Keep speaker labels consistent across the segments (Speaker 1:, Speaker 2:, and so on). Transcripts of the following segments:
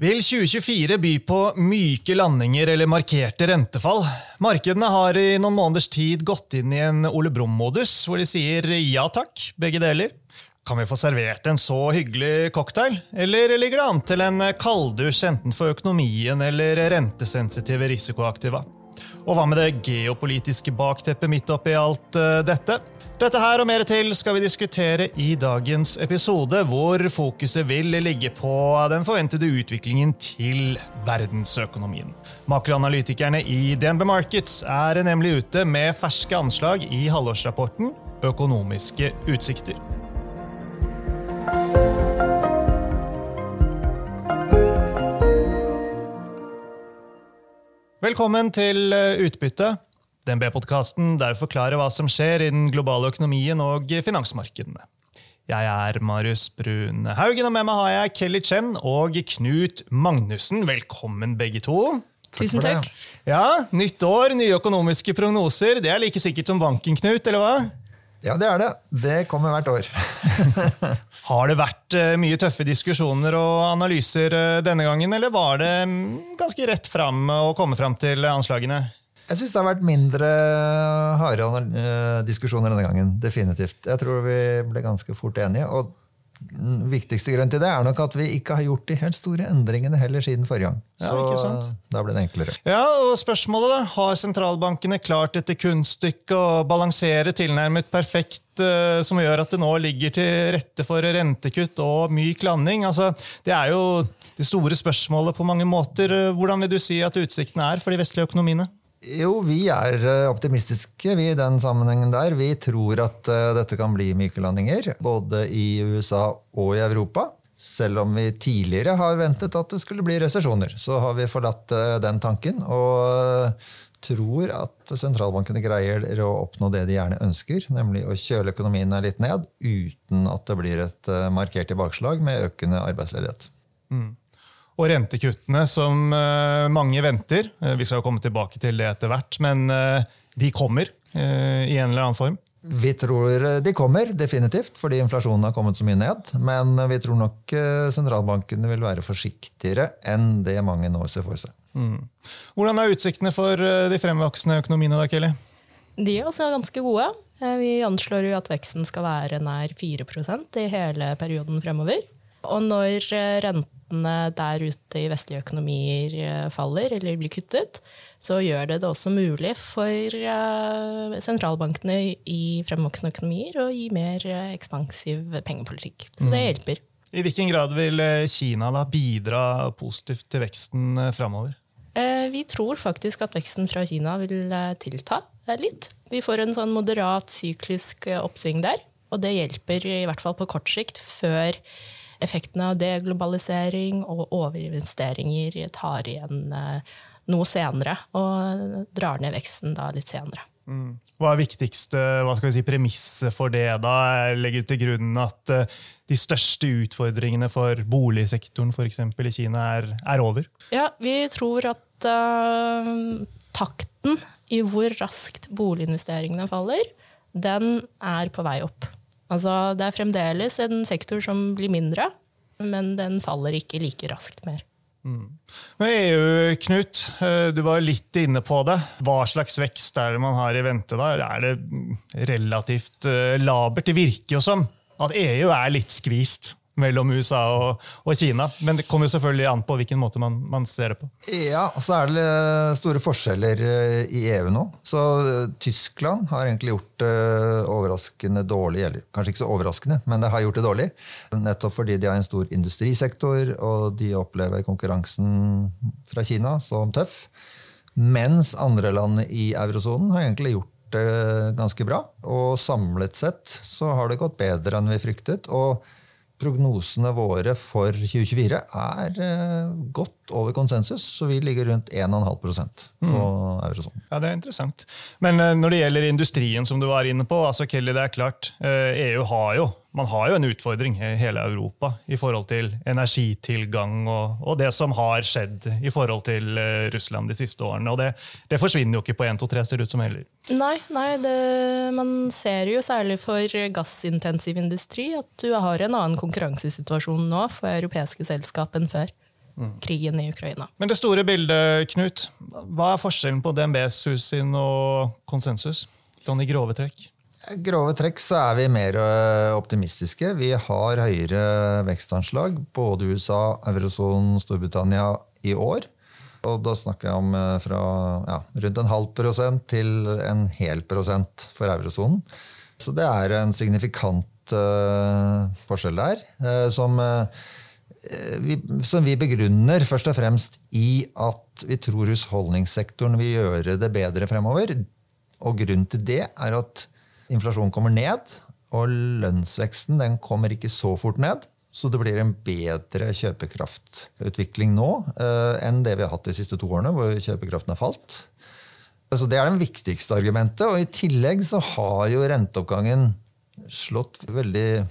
Speaker 1: Vil 2024 by på myke landinger eller markerte rentefall? Markedene har i noen måneders tid gått inn i en Ole Brumm-modus, hvor de sier ja takk, begge deler. Kan vi få servert en så hyggelig cocktail, eller ligger det an til en kalddusj enten for økonomien eller rentesensitive risikoaktiva? Og hva med det geopolitiske bakteppet midt oppi alt uh, dette? Dette her og mer til skal vi diskutere i dagens episode, hvor fokuset vil ligge på den forventede utviklingen til verdensøkonomien. Makroanalytikerne i DNB Markets er nemlig ute med ferske anslag i halvårsrapporten Økonomiske utsikter. Velkommen til Utbytte. DNB-podkasten der vi forklarer hva som skjer i den globale økonomien og finansmarkedene. Jeg er Marius Brun Haugen, og med meg har jeg Kelly Chen og Knut Magnussen. Velkommen, begge to.
Speaker 2: Tusen takk.
Speaker 1: Ja, Nytt år, nye økonomiske prognoser. Det er like sikkert som banken, Knut? eller hva?
Speaker 3: Ja, det er det. Det kommer hvert år.
Speaker 1: Har det vært eh, mye tøffe diskusjoner og analyser eh, denne gangen, eller var det mm, ganske rett fram å komme fram til anslagene?
Speaker 3: Jeg syns det har vært mindre harde eh, diskusjoner denne gangen. Definitivt. Jeg tror vi ble ganske fort enige. og den viktigste grunn til det er nok at vi ikke har gjort de helt store endringene heller siden forrige gang.
Speaker 1: Ja, Så
Speaker 3: da ble det enklere.
Speaker 1: Ja, og spørsmålet da, Har sentralbankene klart dette kunststykket å balansere tilnærmet perfekt, uh, som gjør at det nå ligger til rette for rentekutt og myk landing? Altså, det er jo det store spørsmålet på mange måter. Hvordan vil du si at utsiktene er for de vestlige økonomiene?
Speaker 3: Jo, vi er eh, optimistiske vi i den sammenhengen der. Vi tror at uh, dette kan bli myke landinger, både i USA og i Europa. Selv om vi tidligere har ventet at det skulle bli resesjoner, så har vi forlatt uh, den tanken. Og tror at sentralbankene greier å oppnå det de gjerne ønsker, nemlig å kjøle økonomien litt ned uten at det blir et markert tilbakeslag med økende arbeidsledighet. Mm
Speaker 1: og rentekuttene som eh, mange venter. Eh, vi skal komme tilbake til det etter hvert, men eh, de kommer i en eller annen form.
Speaker 3: Vi tror de kommer, definitivt, fordi inflasjonen har kommet så mye ned. Men vi tror nok sentralbankene vil være forsiktigere enn det mange nå ser for seg. Mm.
Speaker 1: Hvordan er utsiktene for de fremvoksende økonomiene? da, Kelly?
Speaker 2: De er også ganske gode. Vi anslår jo at veksten skal være nær 4% i hele perioden fremover. Og når renten rentene der ute i vestlige økonomier eh, faller eller blir kuttet, så gjør det det også mulig for eh, sentralbankene i fremvoksende økonomier å gi mer eh, ekspansiv pengepolitikk. Så det mm. hjelper.
Speaker 1: I hvilken grad vil Kina da bidra positivt til veksten framover?
Speaker 2: Vi tror faktisk at veksten fra Kina vil tilta litt. Vi får en sånn moderat syklisk oppsving der. Og det hjelper i hvert fall på kort sikt, før effektene av deglobalisering og overinvesteringer tar igjen eh, noe senere, og drar ned veksten da litt senere.
Speaker 1: Mm. Hva er viktigste hva si, premisset for det? da? Jeg legger til grunn at uh, de største utfordringene for boligsektoren for eksempel, i Kina er, er, over?
Speaker 2: Ja, vi tror at uh, takten i hvor raskt boliginvesteringene faller, den er på vei opp. Altså, det er fremdeles en sektor som blir mindre, men den faller ikke like raskt mer. Mm.
Speaker 1: EU, Knut, eh, du var litt inne på det. Hva slags vekst er det man har i vente? da? Er det relativt eh, labert? Det virker jo som at EU er litt skvist mellom USA og, og, Kina. Men det kommer selvfølgelig an på hvilken måte man, man, ser det på.
Speaker 3: Ja, og så er det store forskjeller eh, i EU nå. Så eh, Tyskland har egentlig gjort det overraskende dårlig. Eller kanskje ikke så overraskende, men det har gjort det dårlig. Nettopp fordi de har en stor industrisektor, og de opplever konkurransen fra Kina som tøff. Mens andre land i eurosonen har egentlig gjort det ganske bra. Og samlet sett så har det gått bedre enn vi fryktet. og prognosene våre for 2024 er eh, godt over konsensus, så vi ligger rundt 1,5% på mm. eurosonen.
Speaker 1: Ja, Det er interessant. Men eh, når det gjelder industrien, som du var inne på, altså Kelly, det er klart, EU eh, e har jo man har jo en utfordring i hele Europa i forhold til energitilgang og, og det som har skjedd i forhold til uh, Russland de siste årene. og Det, det forsvinner jo ikke på 1, 2, 3, ser det ut som heller.
Speaker 2: Nei, nei det, man ser jo særlig for gassintensiv industri at du har en annen konkurransesituasjon nå for europeiske selskap enn før. krigen i Ukraina.
Speaker 1: Men det store bildet, Knut. Hva er forskjellen på DNBs hus sin og konsensus? Sånn i grove trekk.
Speaker 3: Grove trekk så er vi mer øh, optimistiske. Vi har høyere vekstanslag, både USA, eurosonen, Storbritannia i år. Og da snakker jeg om øh, fra ja, rundt en halv prosent til en hel prosent for eurosonen. Så det er en signifikant uh, forskjell der, uh, som, uh, vi, som, vi, begrunner først og fremst i at vi tror husholdningssektoren vil gjøre det bedre fremover. Og grunnen til det er at inflasjonen kommer ned, og lønnsveksten den kommer ikke så fort ned. Så det blir en bedre kjøpekraftutvikling nå enn det vi har hatt de siste to årene, hvor kjøpekraften har falt. Så Det er det viktigste argumentet. Og i tillegg så har jo renteoppgangen slått veldig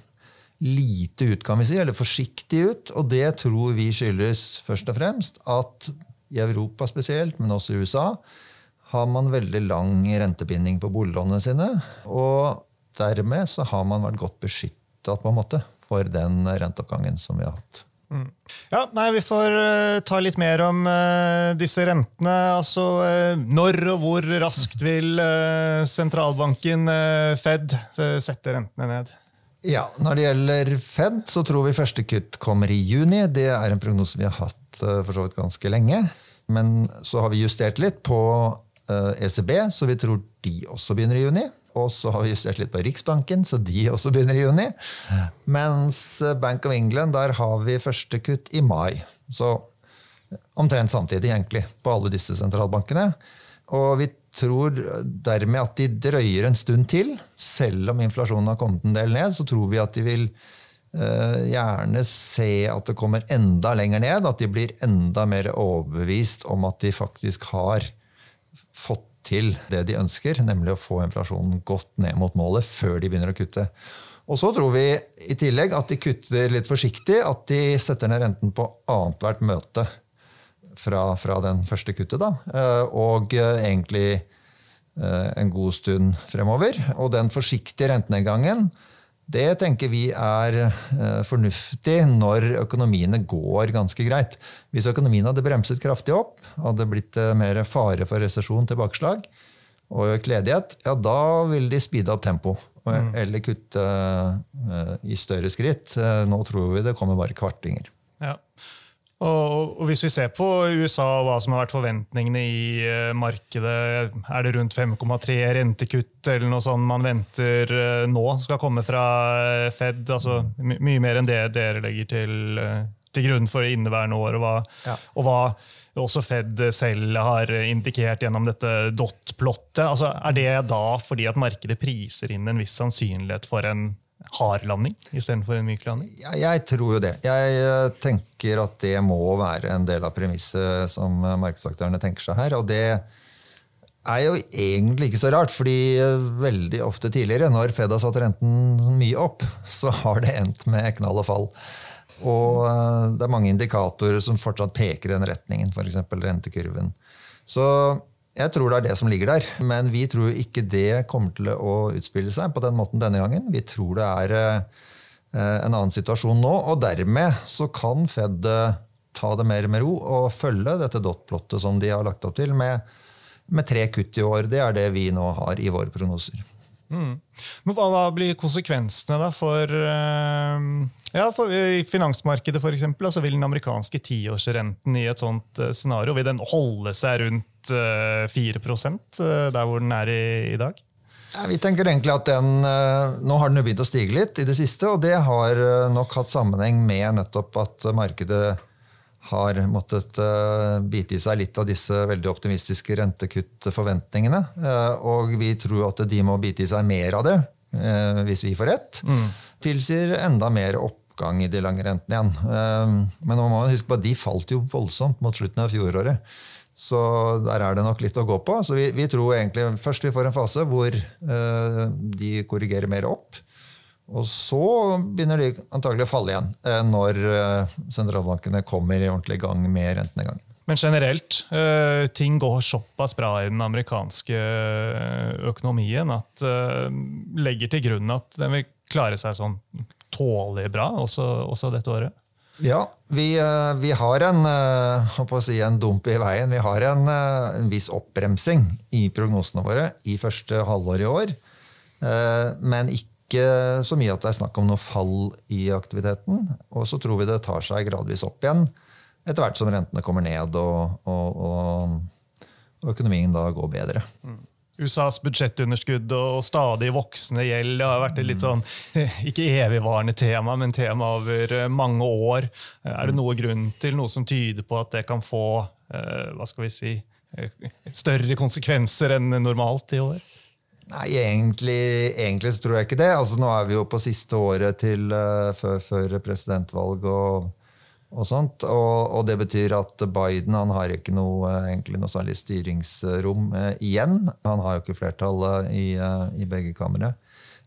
Speaker 3: lite ut, kan vi si, eller forsiktig ut. Og det tror vi skyldes først og fremst at i Europa spesielt, men også i USA, har man veldig lang rentebinding på boliglånene sine. Og dermed så har man vært godt beskytta på en måte for den renteoppgangen som vi har hatt.
Speaker 1: Mm. Ja, nei, Vi får uh, ta litt mer om uh, disse rentene. Altså, uh, Når og hvor raskt vil sentralbanken Fed sette rentene ned?
Speaker 3: Ja, Når det gjelder Fed, så tror vi første kutt kommer i juni. Det er en prognose vi har hatt for så vidt ganske lenge. Men så har vi justert litt på ECB, e så vi tror de også begynner i juni. Og så har vi justert litt på Riksbanken, så de også begynner i juni. Mens Bank of England, der har vi første kutt i mai. Så omtrent samtidig, egentlig, på alle disse sentralbankene. Og vi tror dermed at de drøyer en stund til. Selv om inflasjonen har kommet en del ned, så tror vi at de vil uh, gjerne se at det kommer enda lenger ned. At de blir enda mer overbevist om at de faktisk har fått til det de ønsker, nemlig å få inflasjonen godt ned mot målet før de begynner å kutte. Og så tror vi i tillegg at de kutter litt forsiktig, at de setter ned renten på annethvert møte fra, fra, den første kuttet. Da. Eh, og eh, egentlig eh, en god stund fremover. Og den forsiktige rentenedgangen det tenker vi er eh, fornuftig når økonomiene går ganske greit. Hvis økonomien hadde bremset kraftig opp, hadde blitt eh, mer fare for resesjon, tilbakeslag og økt ledighet, ja, da ville de speede opp tempo. Mm. Eller kutte eh, i større skritt. Nå tror vi det kommer bare kvartinger.
Speaker 1: Ja. Og, Hvis vi ser på USA og hva som har vært forventningene i uh, markedet, er det rundt 5,3 rentekutt eller noe sånt man venter uh, nå skal komme fra uh, Fed? altså my Mye mer enn det dere legger til, til grunn for inneværende år, og hva, ja. og hva, også Fed selv har indikert gjennom dette dot-plottet. Altså, er det da fordi at markedet priser inn en viss sannsynlighet for en hard landing istedenfor en myk landing?
Speaker 3: Ja, jeg tror jo det. Jeg eh, tenker at det må være en del av premisset som markedsaktørene tenker seg her. og det er jo egentlig ikke så rart, fordi veldig ofte tidligere, når Fed har satt renten mye opp, så har det endt med knall og fall. Og eh, det er mange indikatorer som fortsatt peker i den retningen, f.eks. rentekurven. Så jeg tror det er det som ligger der, men vi tror ikke det kommer til å utspille seg på den måten denne gangen. Vi tror det er eh, en annen situasjon nå, og dermed så kan Fed eh, ta det mer med ro og følge dette dot-plottet som de har lagt opp til, med, med, tre kutt i år. Det er det vi nå har i våre prognoser.
Speaker 1: Mm. Men hva, hva, blir konsekvensene da for ja, for finansmarkedet eksempel, altså vil den amerikanske tiårsrenten i et sånt scenario vil den holde seg rundt uh, 4 uh, der hvor den er i, i dag?
Speaker 3: Ja, vi tenker egentlig at den, eh, Nå har den jo begynt å stige litt i det siste, og det har eh, nok hatt sammenheng med nettopp at markedet har måttet bite i seg litt av disse veldig optimistiske rentekuttforventningene. Og vi tror at de må bite i seg mer av det eh, hvis vi får rett, mm. tilsier enda mer oppgang i de lange rentene igjen. Eh, men man må huske på at de falt jo voldsomt mot slutten av fjoråret. Så der er det nok litt å gå på. Så vi, vi tror egentlig først vi får en fase hvor eh, de korrigerer mer opp. Og så begynner de antagelig å falle igjen eh, når eh, sentralbankene kommer i ordentlig gang med rentenedgangen.
Speaker 1: Men generelt, uh, ting går såpass bra i den amerikanske eh, økonomien at uh, legger til grunn at den vil klare seg sånn tålelig bra også, også, dette året.
Speaker 3: Ja, vi, eh, vi har en, eh, si, en, dump i veien. Vi har en, eh, en, viss oppbremsing i prognosene våre i første halvår i år. Men ikke så mye at det er snakk om noe fall i aktiviteten. Og så tror vi det tar seg gradvis opp igjen etter hvert som rentene kommer ned og, og, og økonomien da går bedre. Mm.
Speaker 1: USAs budsjettunderskudd og stadig voksende gjeld det har vært et litt sånn, ikke evigvarende tema, men tema over eh, mange år. Er det noe grunn til noe som tyder på at det kan få eh, hva skal vi si, eh, større konsekvenser enn normalt i år?
Speaker 3: Nei, egentlig, egentlig, så tror jeg ikke det. Altså, nå er vi jo på siste året til, før, før presidentvalg. og og, sånt, og, og, det betyr at Biden han har ikke noe, egentlig noe særlig styringsrom eh, igjen. Han har jo ikke flertallet i, eh, i, begge kamre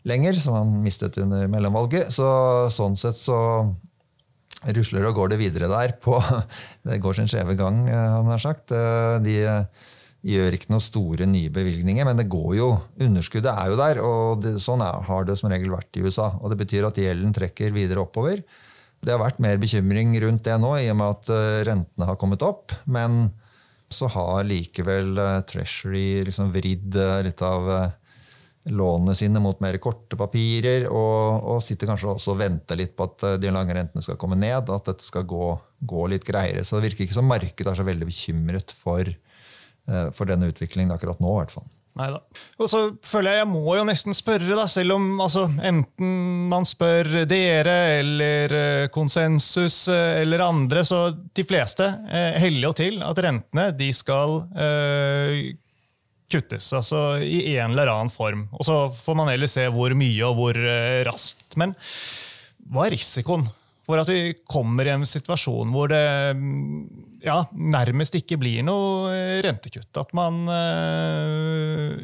Speaker 3: lenger, som han mistet under mellomvalget. Så, sånn sett så rusler og går det videre der. På, det går sin skjeve gang, eh, han har sagt. Eh, de gjør ikke noen store nye bevilgninger, men det går jo, underskuddet er jo der. og det, Sånn er, har det som regel vært i USA. og Det betyr at gjelden trekker videre oppover. Det har vært mer bekymring rundt det nå, i og med at eh, rentene har kommet opp. Men så har likevel eh, Treasury liksom vridd eh, litt av lånene sine mot mer korte papirer, og, og, sitter kanskje også og venter litt på at de lange rentene skal komme ned, at dette skal gå, gå litt greiere. Så det virker ikke som markedet er så veldig bekymret for, for denne utviklingen akkurat nå. I hvert fall.
Speaker 1: Neida. Og så føler jeg jeg må jo nesten spørre, da, selv om altså, enten man spør dere eller uh, konsensus uh, eller andre, så de fleste eh, heller jo til at rentene de skal eh, kuttes. Altså i en eller annen form. Og så får man heller se hvor mye og hvor raskt. Men hva er risikoen for at vi kommer i en situasjon hvor det ja, nærmest ikke blir noe eh, rentekutt. At man uh,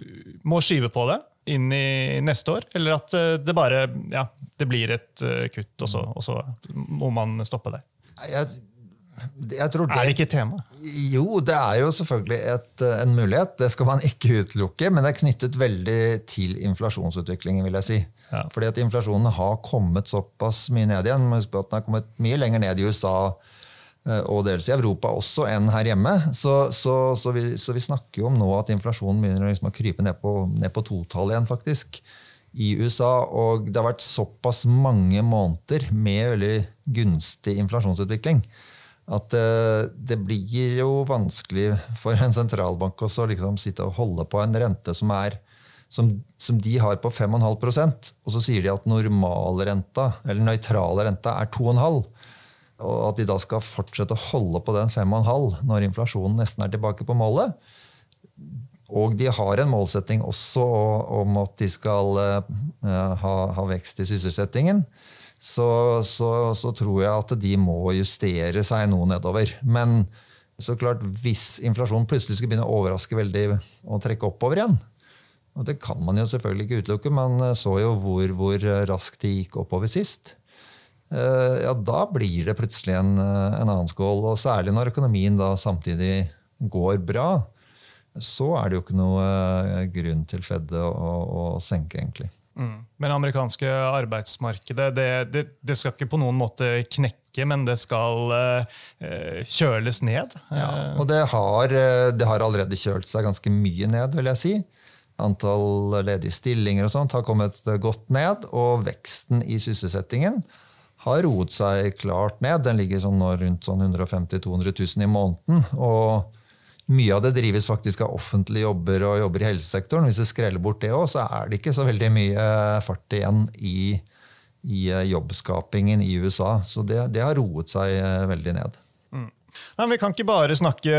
Speaker 1: må skyve på det inn i neste år. Eller at uh, det bare ja, det blir et kutt, og så, og så, må man stoppe det.
Speaker 3: Jeg det,
Speaker 1: er det ikke tema?
Speaker 3: Jo, det er jo selvfølgelig et, en mulighet. Det skal man ikke utelukke. Men det er knyttet veldig til inflasjonsutviklingen, vil jeg si. Ja. Fordi at inflasjonen har kommet såpass mye ned igjen. Husk på at Den har kommet mye lenger ned i USA Eh, og dels i Europa også enn her hjemme. Så, så, så, vi, så vi, snakker jo om nå at inflasjonen begynner liksom å krype ned på, ned på totall igjen, faktisk, i USA. Og det har vært såpass mange måneder med veldig gunstig inflasjonsutvikling at uh, det blir jo vanskelig for en sentralbank å liksom sitte og holde på en rente som, er, som, som de har på 5,5% og så sier de at normalrenta, eller nøytrale renta, er 2,5 og at de da skal fortsette å holde på den 5,5 når inflasjonen nesten er tilbake på målet. Og de har en målsetting også om at de skal uh, ha, ha, vekst i sysselsettingen. Så, så, så, tror jeg at de må justere seg noe nedover. Men så klart, hvis inflasjonen plutselig skal begynne å overraske veldig og trekke oppover igjen, og det kan man jo selvfølgelig ikke utelukke, man så jo hvor, hvor raskt de gikk oppover sist, Eh, ja, da blir det plutselig en, eh, en, annen skål. Og særlig når økonomien da samtidig går bra, så er det jo ikke noe eh, grunn til Fed å, å, senke, egentlig.
Speaker 1: Mm. Men det amerikanske arbeidsmarkedet det, det, det, skal ikke på noen måte knekke, men det skal eh, kjøles ned?
Speaker 3: Ja, og det har, det har allerede kjølt seg ganske mye ned, vil jeg si antall ledige stillinger og sånt har kommet godt ned, og veksten i sysselsettingen har roet seg klart ned. Den ligger sånn rundt sånn 150 200 000 i måneden. og mye av det drives faktisk av offentlige jobber og jobber i helsesektoren. Hvis du skreller bort det òg, så er det ikke så veldig mye fart igjen i, i jobbskapingen i USA. Så det, det, har roet seg eh, veldig ned. Mm.
Speaker 1: Nei, vi kan ikke bare snakke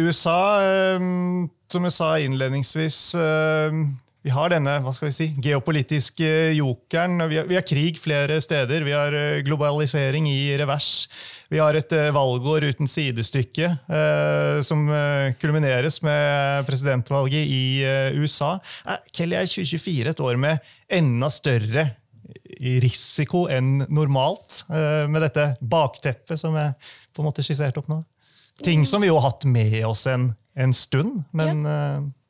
Speaker 1: USA. Ehm, som jeg sa innledningsvis, vi har denne hva skal vi si, geopolitiske jokeren. Vi har, vi har, krig flere steder. Vi har eh, globalisering i revers. Vi har et eh, valgår uten sidestykke, eh, som eh, kulmineres med presidentvalget i eh, USA. Eh, Kelly er 2024 et år med enda større risiko enn normalt, med dette bakteppet som er på en måte skissert opp nå. Ting som vi jo har hatt med oss en, en stund, men ja.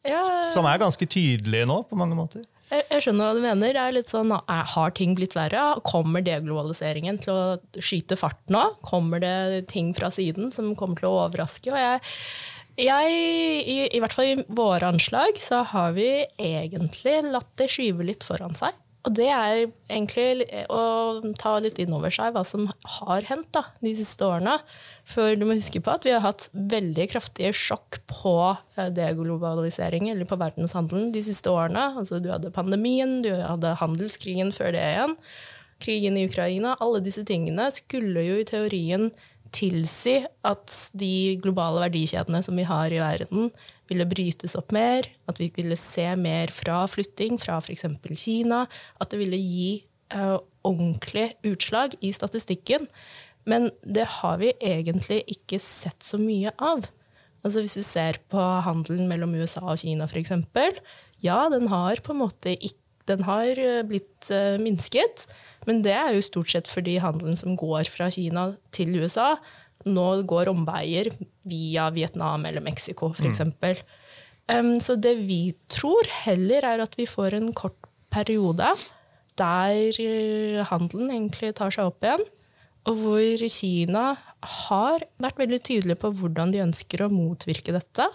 Speaker 1: Ja. Som er ganske tydelige nå, på mange måter.
Speaker 2: Jeg, jeg skjønner hva du mener. Det er litt sånn, Har ting blitt verre? Kommer deglobaliseringen til å skyte fart nå? Kommer det ting fra siden som kommer til å overraske? Og jeg, jeg i, i, hvert fall i våre anslag så har vi egentlig latt det skyve litt foran seg. Og det er egentlig å ta litt inn over seg hva som har hendt da, de siste årene. For du må huske på at vi har hatt veldig kraftige sjokk på eh, deglobalisering, eller på verdenshandelen, de siste årene. Altså, du hadde pandemien, du hadde handelskrigen før det igjen. Krigen i Ukraina. Alle disse tingene skulle jo i teorien tilsi at de globale verdikjedene som vi har i verden, ville brytes opp mer, at vi ville se mer fra flytting fra f.eks. Kina, at det ville gi uh, ordentlig utslag i statistikken. Men det har vi egentlig ikke sett så mye av. Altså Hvis du ser på handelen mellom USA og Kina f.eks., ja, den har på en måte ikke den har eh, blitt uh, minsket, men det er jo stort sett fordi handelen som går fra Kina til USA, nå går omveier via Vietnam eller Mexico, f.eks. Mm. Um, så det vi tror heller, er at vi får en kort periode der eh, handelen egentlig tar seg opp igjen, og hvor Kina har vært veldig tydelig på hvordan de ønsker å motvirke dette.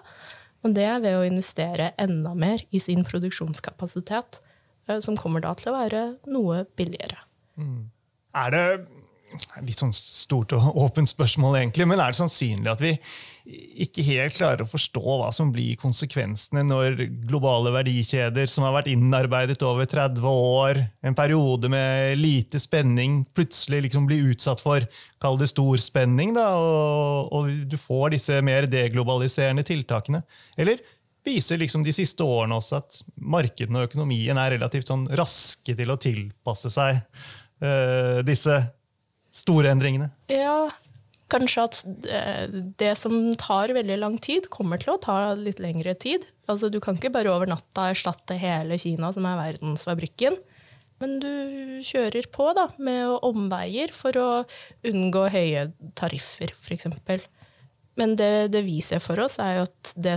Speaker 2: Og det er ved å investere enda mer i sin produksjonskapasitet, eh, som kommer da til å være noe billigere. Mm.
Speaker 1: Er det Litt sånn stort og åpent spørsmål, egentlig, men er det sannsynlig at vi ikke helt klarer å forstå hva som blir konsekvensene når globale verdikjeder som har vært innarbeidet over 30 år, en periode med lite spenning, plutselig liksom blir utsatt for kall det stor spenning, da, og, og du får disse mer deglobaliserende tiltakene? Eller viser liksom de siste årene også at markedene og økonomien er relativt sånn raske til å tilpasse seg uh, disse store endringene?
Speaker 2: Ja, kanskje at eh, det som tar veldig lang tid, kommer til å ta litt lengre tid. Altså, du kan ikke bare over natta erstatte hele Kina, som er verdensfabrikken. Men du kjører på da, med omveier for å unngå høye tariffer, f.eks. Men det, det, vi ser for oss, er jo at det,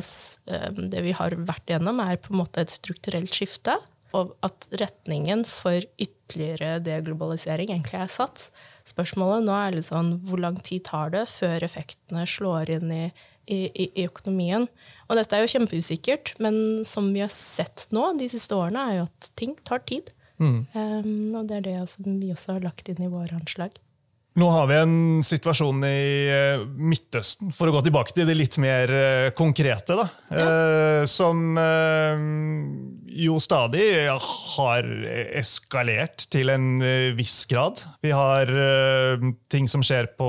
Speaker 2: eh, det vi har vært gjennom, er på en måte et strukturelt skifte. Og at retningen for ytterligere deglobalisering egentlig er satt. Spørsmålet nå er litt sånn hvor lang tid tar det før effektene slår inn i, i, i økonomien? Og dette er jo kjempeusikkert, men som vi har sett nå de siste årene, er jo at ting tar tid. Mm. Um, og det er det som vi også har lagt inn i våre anslag.
Speaker 1: Nå har vi en situasjon i eh, Midtøsten, for å gå tilbake til det litt mer eh, konkrete, da, ja. Eh, som jo stadig har eskalert til en viss grad. Vi har ting som skjer på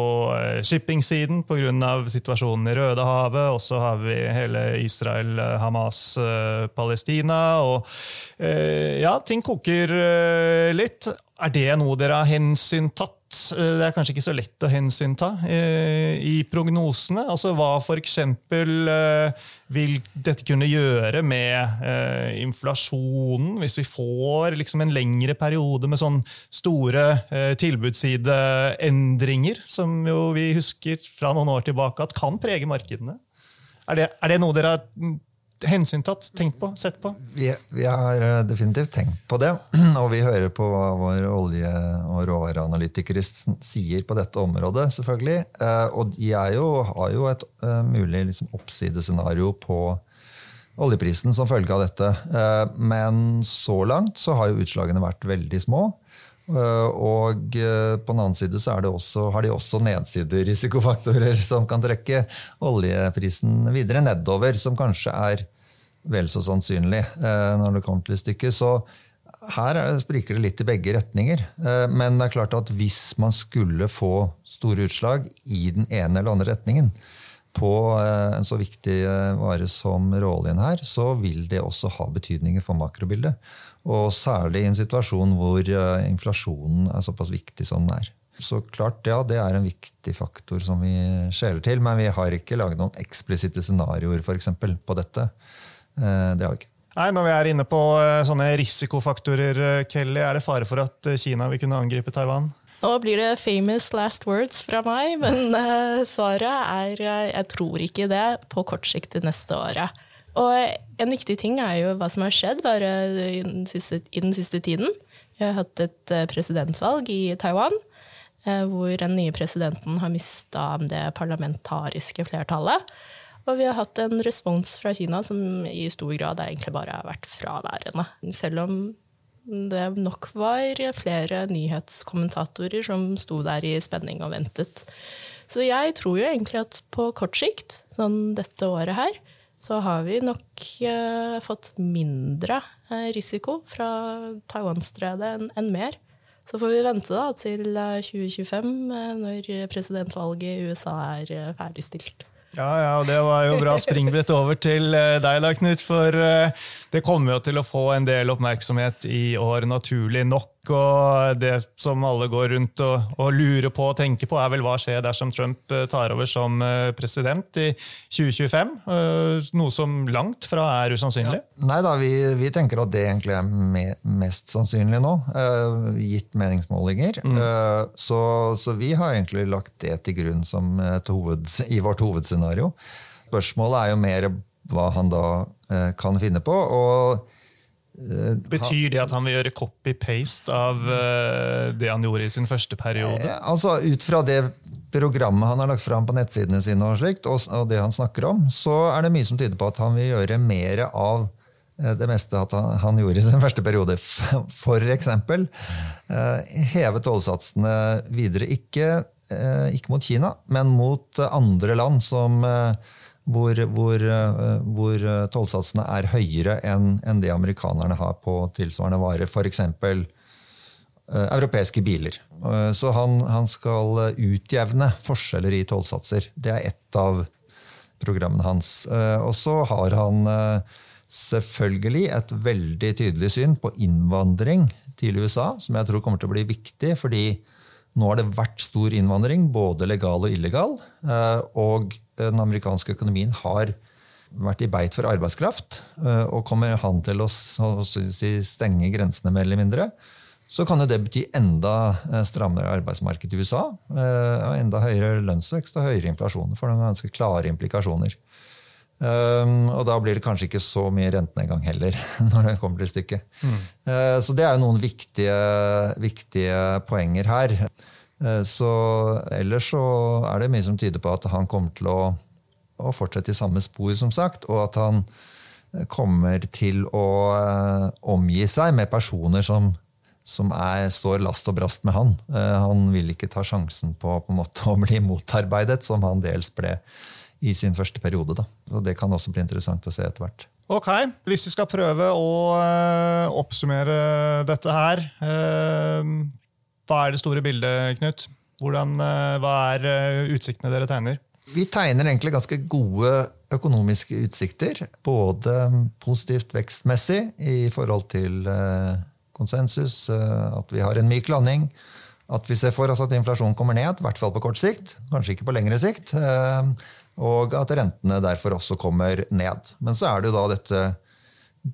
Speaker 1: shipping-siden pga. situasjonen i Rødehavet. Og så har vi hele Israel, Hamas, Palestina. Og ja, ting koker litt. Er det noe dere har hensyntatt? Eh, det er kanskje ikke så lett å hensynta eh, i prognosene. Altså Hva f.eks. Vil dette kunne gjøre med eh, inflasjonen, hvis vi får liksom en lengre periode med sånn store eh, tilbudssideendringer, som jo vi husker fra noen år tilbake at kan prege markedene? Er det, er det noe dere har hensyntatt, tenkt på, sett på?
Speaker 3: Vi, vi, har eh, definitivt tenkt på det. Og vi hører på hva vår olje- og råvareanalytikere sier på dette området. selvfølgelig. Eh, og de jo, har jo et uh, mulig liksom, oppsidescenario på oljeprisen som følge av dette. Men så langt så har jo utslagene vært veldig små. Uh, og på den annen side så også, har de også nedsiderisikofaktorer som kan trekke oljeprisen videre nedover, som kanskje er vel så sannsynlig eh, når det kommer til stykket. Så her spriker det litt i begge retninger. Eh, men det er klart at hvis man skulle få store utslag i den ene eller andre retningen på eh, en så viktig vare som råoljen her, så vil det også ha betydninger for makrobildet. Og særlig i en situasjon hvor inflasjonen er såpass viktig som den er. Så klart, ja, det er en viktig faktor som vi skjeler til, men vi har ikke laget noen eksplisitte scenarioer for eksempel, på dette. Eh, det har vi ikke.
Speaker 1: Nei, Når vi er inne på eh, sånne risikofaktorer, eh, Kelly, er det fare for at Kina vil kunne angripe Taiwan?
Speaker 2: Nå blir det famous last words fra meg, men uh, svaret er uh, jeg tror ikke det på kort sikt det neste året. Og en viktig ting er jo hva som har skjedd bare i den siste, i den siste tiden. Vi har hatt et eh, presidentvalg i Taiwan, hvor den nye presidenten har mista det parlamentariske flertallet. Og vi har hatt en respons fra Kina som i stor grad egentlig bare har vært fraværende. Selv om det nok var flere nyhetskommentatorer som sto der i spenning og ventet. Så jeg tror jo egentlig at på kort sikt, sånn dette året her, så har vi nok eh, fått mindre eh, risiko fra Taiwan-stredet enn en mer. Så får vi vente da til 2025, eh, når presidentvalget i USA er eh, ferdigstilt.
Speaker 1: Ja, ja, og Det var jo bra springbrett over til eh, deg, da, Knut. For eh, det kommer jo til å få en del oppmerksomhet i år, naturlig nok. Og det som alle går rundt og, og lurer på og tenker på, er vel hva skjer dersom Trump eh, tar over som president i 2025? Noe som langt fra er usannsynlig.
Speaker 3: Ja. Nei da, vi, vi, tenker at det egentlig er me mest sannsynlig nå, gitt meningsmålinger. Mm. Så, så, vi har egentlig lagt det til grunn som hoved, i vårt hovedscenario. Spørsmålet er jo mer hva han da uh, kan finne på. og
Speaker 1: eh, Betyr det at han vil gjøre copy-paste av uh, det han gjorde i sin første periode?
Speaker 3: Eh, altså Ut fra det programmet han har lagt fram på nettsidene sine, og slikt, og, det han snakker om, så er det mye som tyder på at han vil gjøre mer av eh, det meste han, han, gjorde i sin første periode. For eh, heve tollsatsene videre. Ikke Eh, ikke mot Kina, men mot andre land som, eh, hvor, hvor, eh, hvor tollsatsene er høyere enn en det amerikanerne har på tilsvarende varer. F.eks. Uh, europeiske biler. Uh, så han, han, skal utjevne forskjeller i tollsatser. Det er ett av programmene hans. Uh, og så har han selvfølgelig et veldig tydelig syn på innvandring til USA, som jeg tror kommer til å bli viktig. fordi nå har det vært stor innvandring, både legal og illegal. Eh, og den amerikanske økonomien har vært i beit for arbeidskraft. Eh, og kommer han til å stenge grensene mer eller mindre, så kan det bety enda eh, strammere arbeidsmarked i USA. Og enda høyere lønnsvekst og høyere inflasjon. For noen ganske klare implikasjoner. Um, og da blir det kanskje ikke så mye rentenedgang heller, når det kommer til stykket. Mm. Uh, så det er jo noen viktige, viktige poenger her. Uh, så ellers så er det mye som tyder på at han kommer til å, å fortsette i samme spor, som sagt, og at han kommer til å uh, omgi seg med personer som, som er, står last og brast med han. han vil ikke ta sjansen på, på måte, å bli motarbeidet, som han dels ble i sin første periode. Da. Og Det kan også bli interessant å se etter hvert.
Speaker 1: Ok, Hvis vi skal prøve å uh, oppsummere dette her, uh, hva er det store bildet, Knut? Hvordan, uh, hva er utsiktene dere tegner?
Speaker 3: Vi tegner egentlig ganske gode økonomiske utsikter. Både positivt vekstmessig i forhold til konsensus, at vi har en myk landing. At vi ser for oss at inflasjonen kommer ned, i hvert fall på kort sikt. Kanskje ikke på lengre sikt og at rentene derfor også kommer ned. Men så er det jo da dette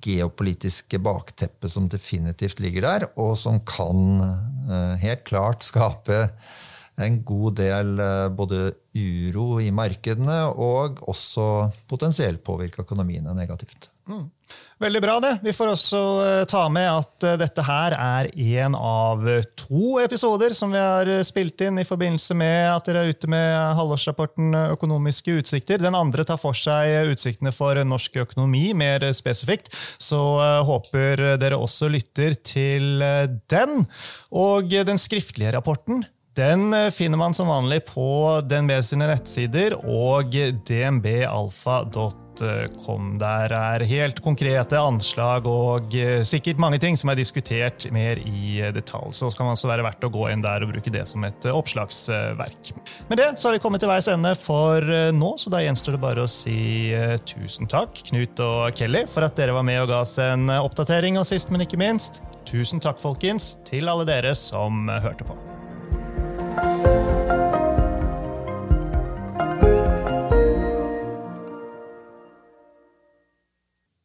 Speaker 3: geopolitiske bakteppet som definitivt ligger der, og som kan eh, helt klart skape en god del eh, både uro i markedene og også potensielt påvirke økonomiene negativt. Mm.
Speaker 1: Veldig bra, det. Vi får også eh, ta med at eh, dette her er én av to episoder som vi har eh, spilt inn i forbindelse med at dere er ute med halvårsrapporten Økonomiske utsikter. Den andre tar for seg utsiktene for norsk økonomi mer spesifikt, så håper dere også lytter til den. Og den skriftlige rapporten den finner man som vanlig på DNB sine nettsider og dnbalfa.com. Der er helt konkrete anslag og eh, sikkert mange ting som er diskutert mer i detalj. Så kan man også være verdt å gå inn der og bruke det som et eh, oppslagsverk. Med det så har vi kommet til veis ende for eh, nå, så da gjenstår det bare å si tusen takk, Knut og Kelly, for at dere var med og ga oss en oppdatering, og sist, men ikke minst, tusen takk, folkens, til alle dere som hørte på.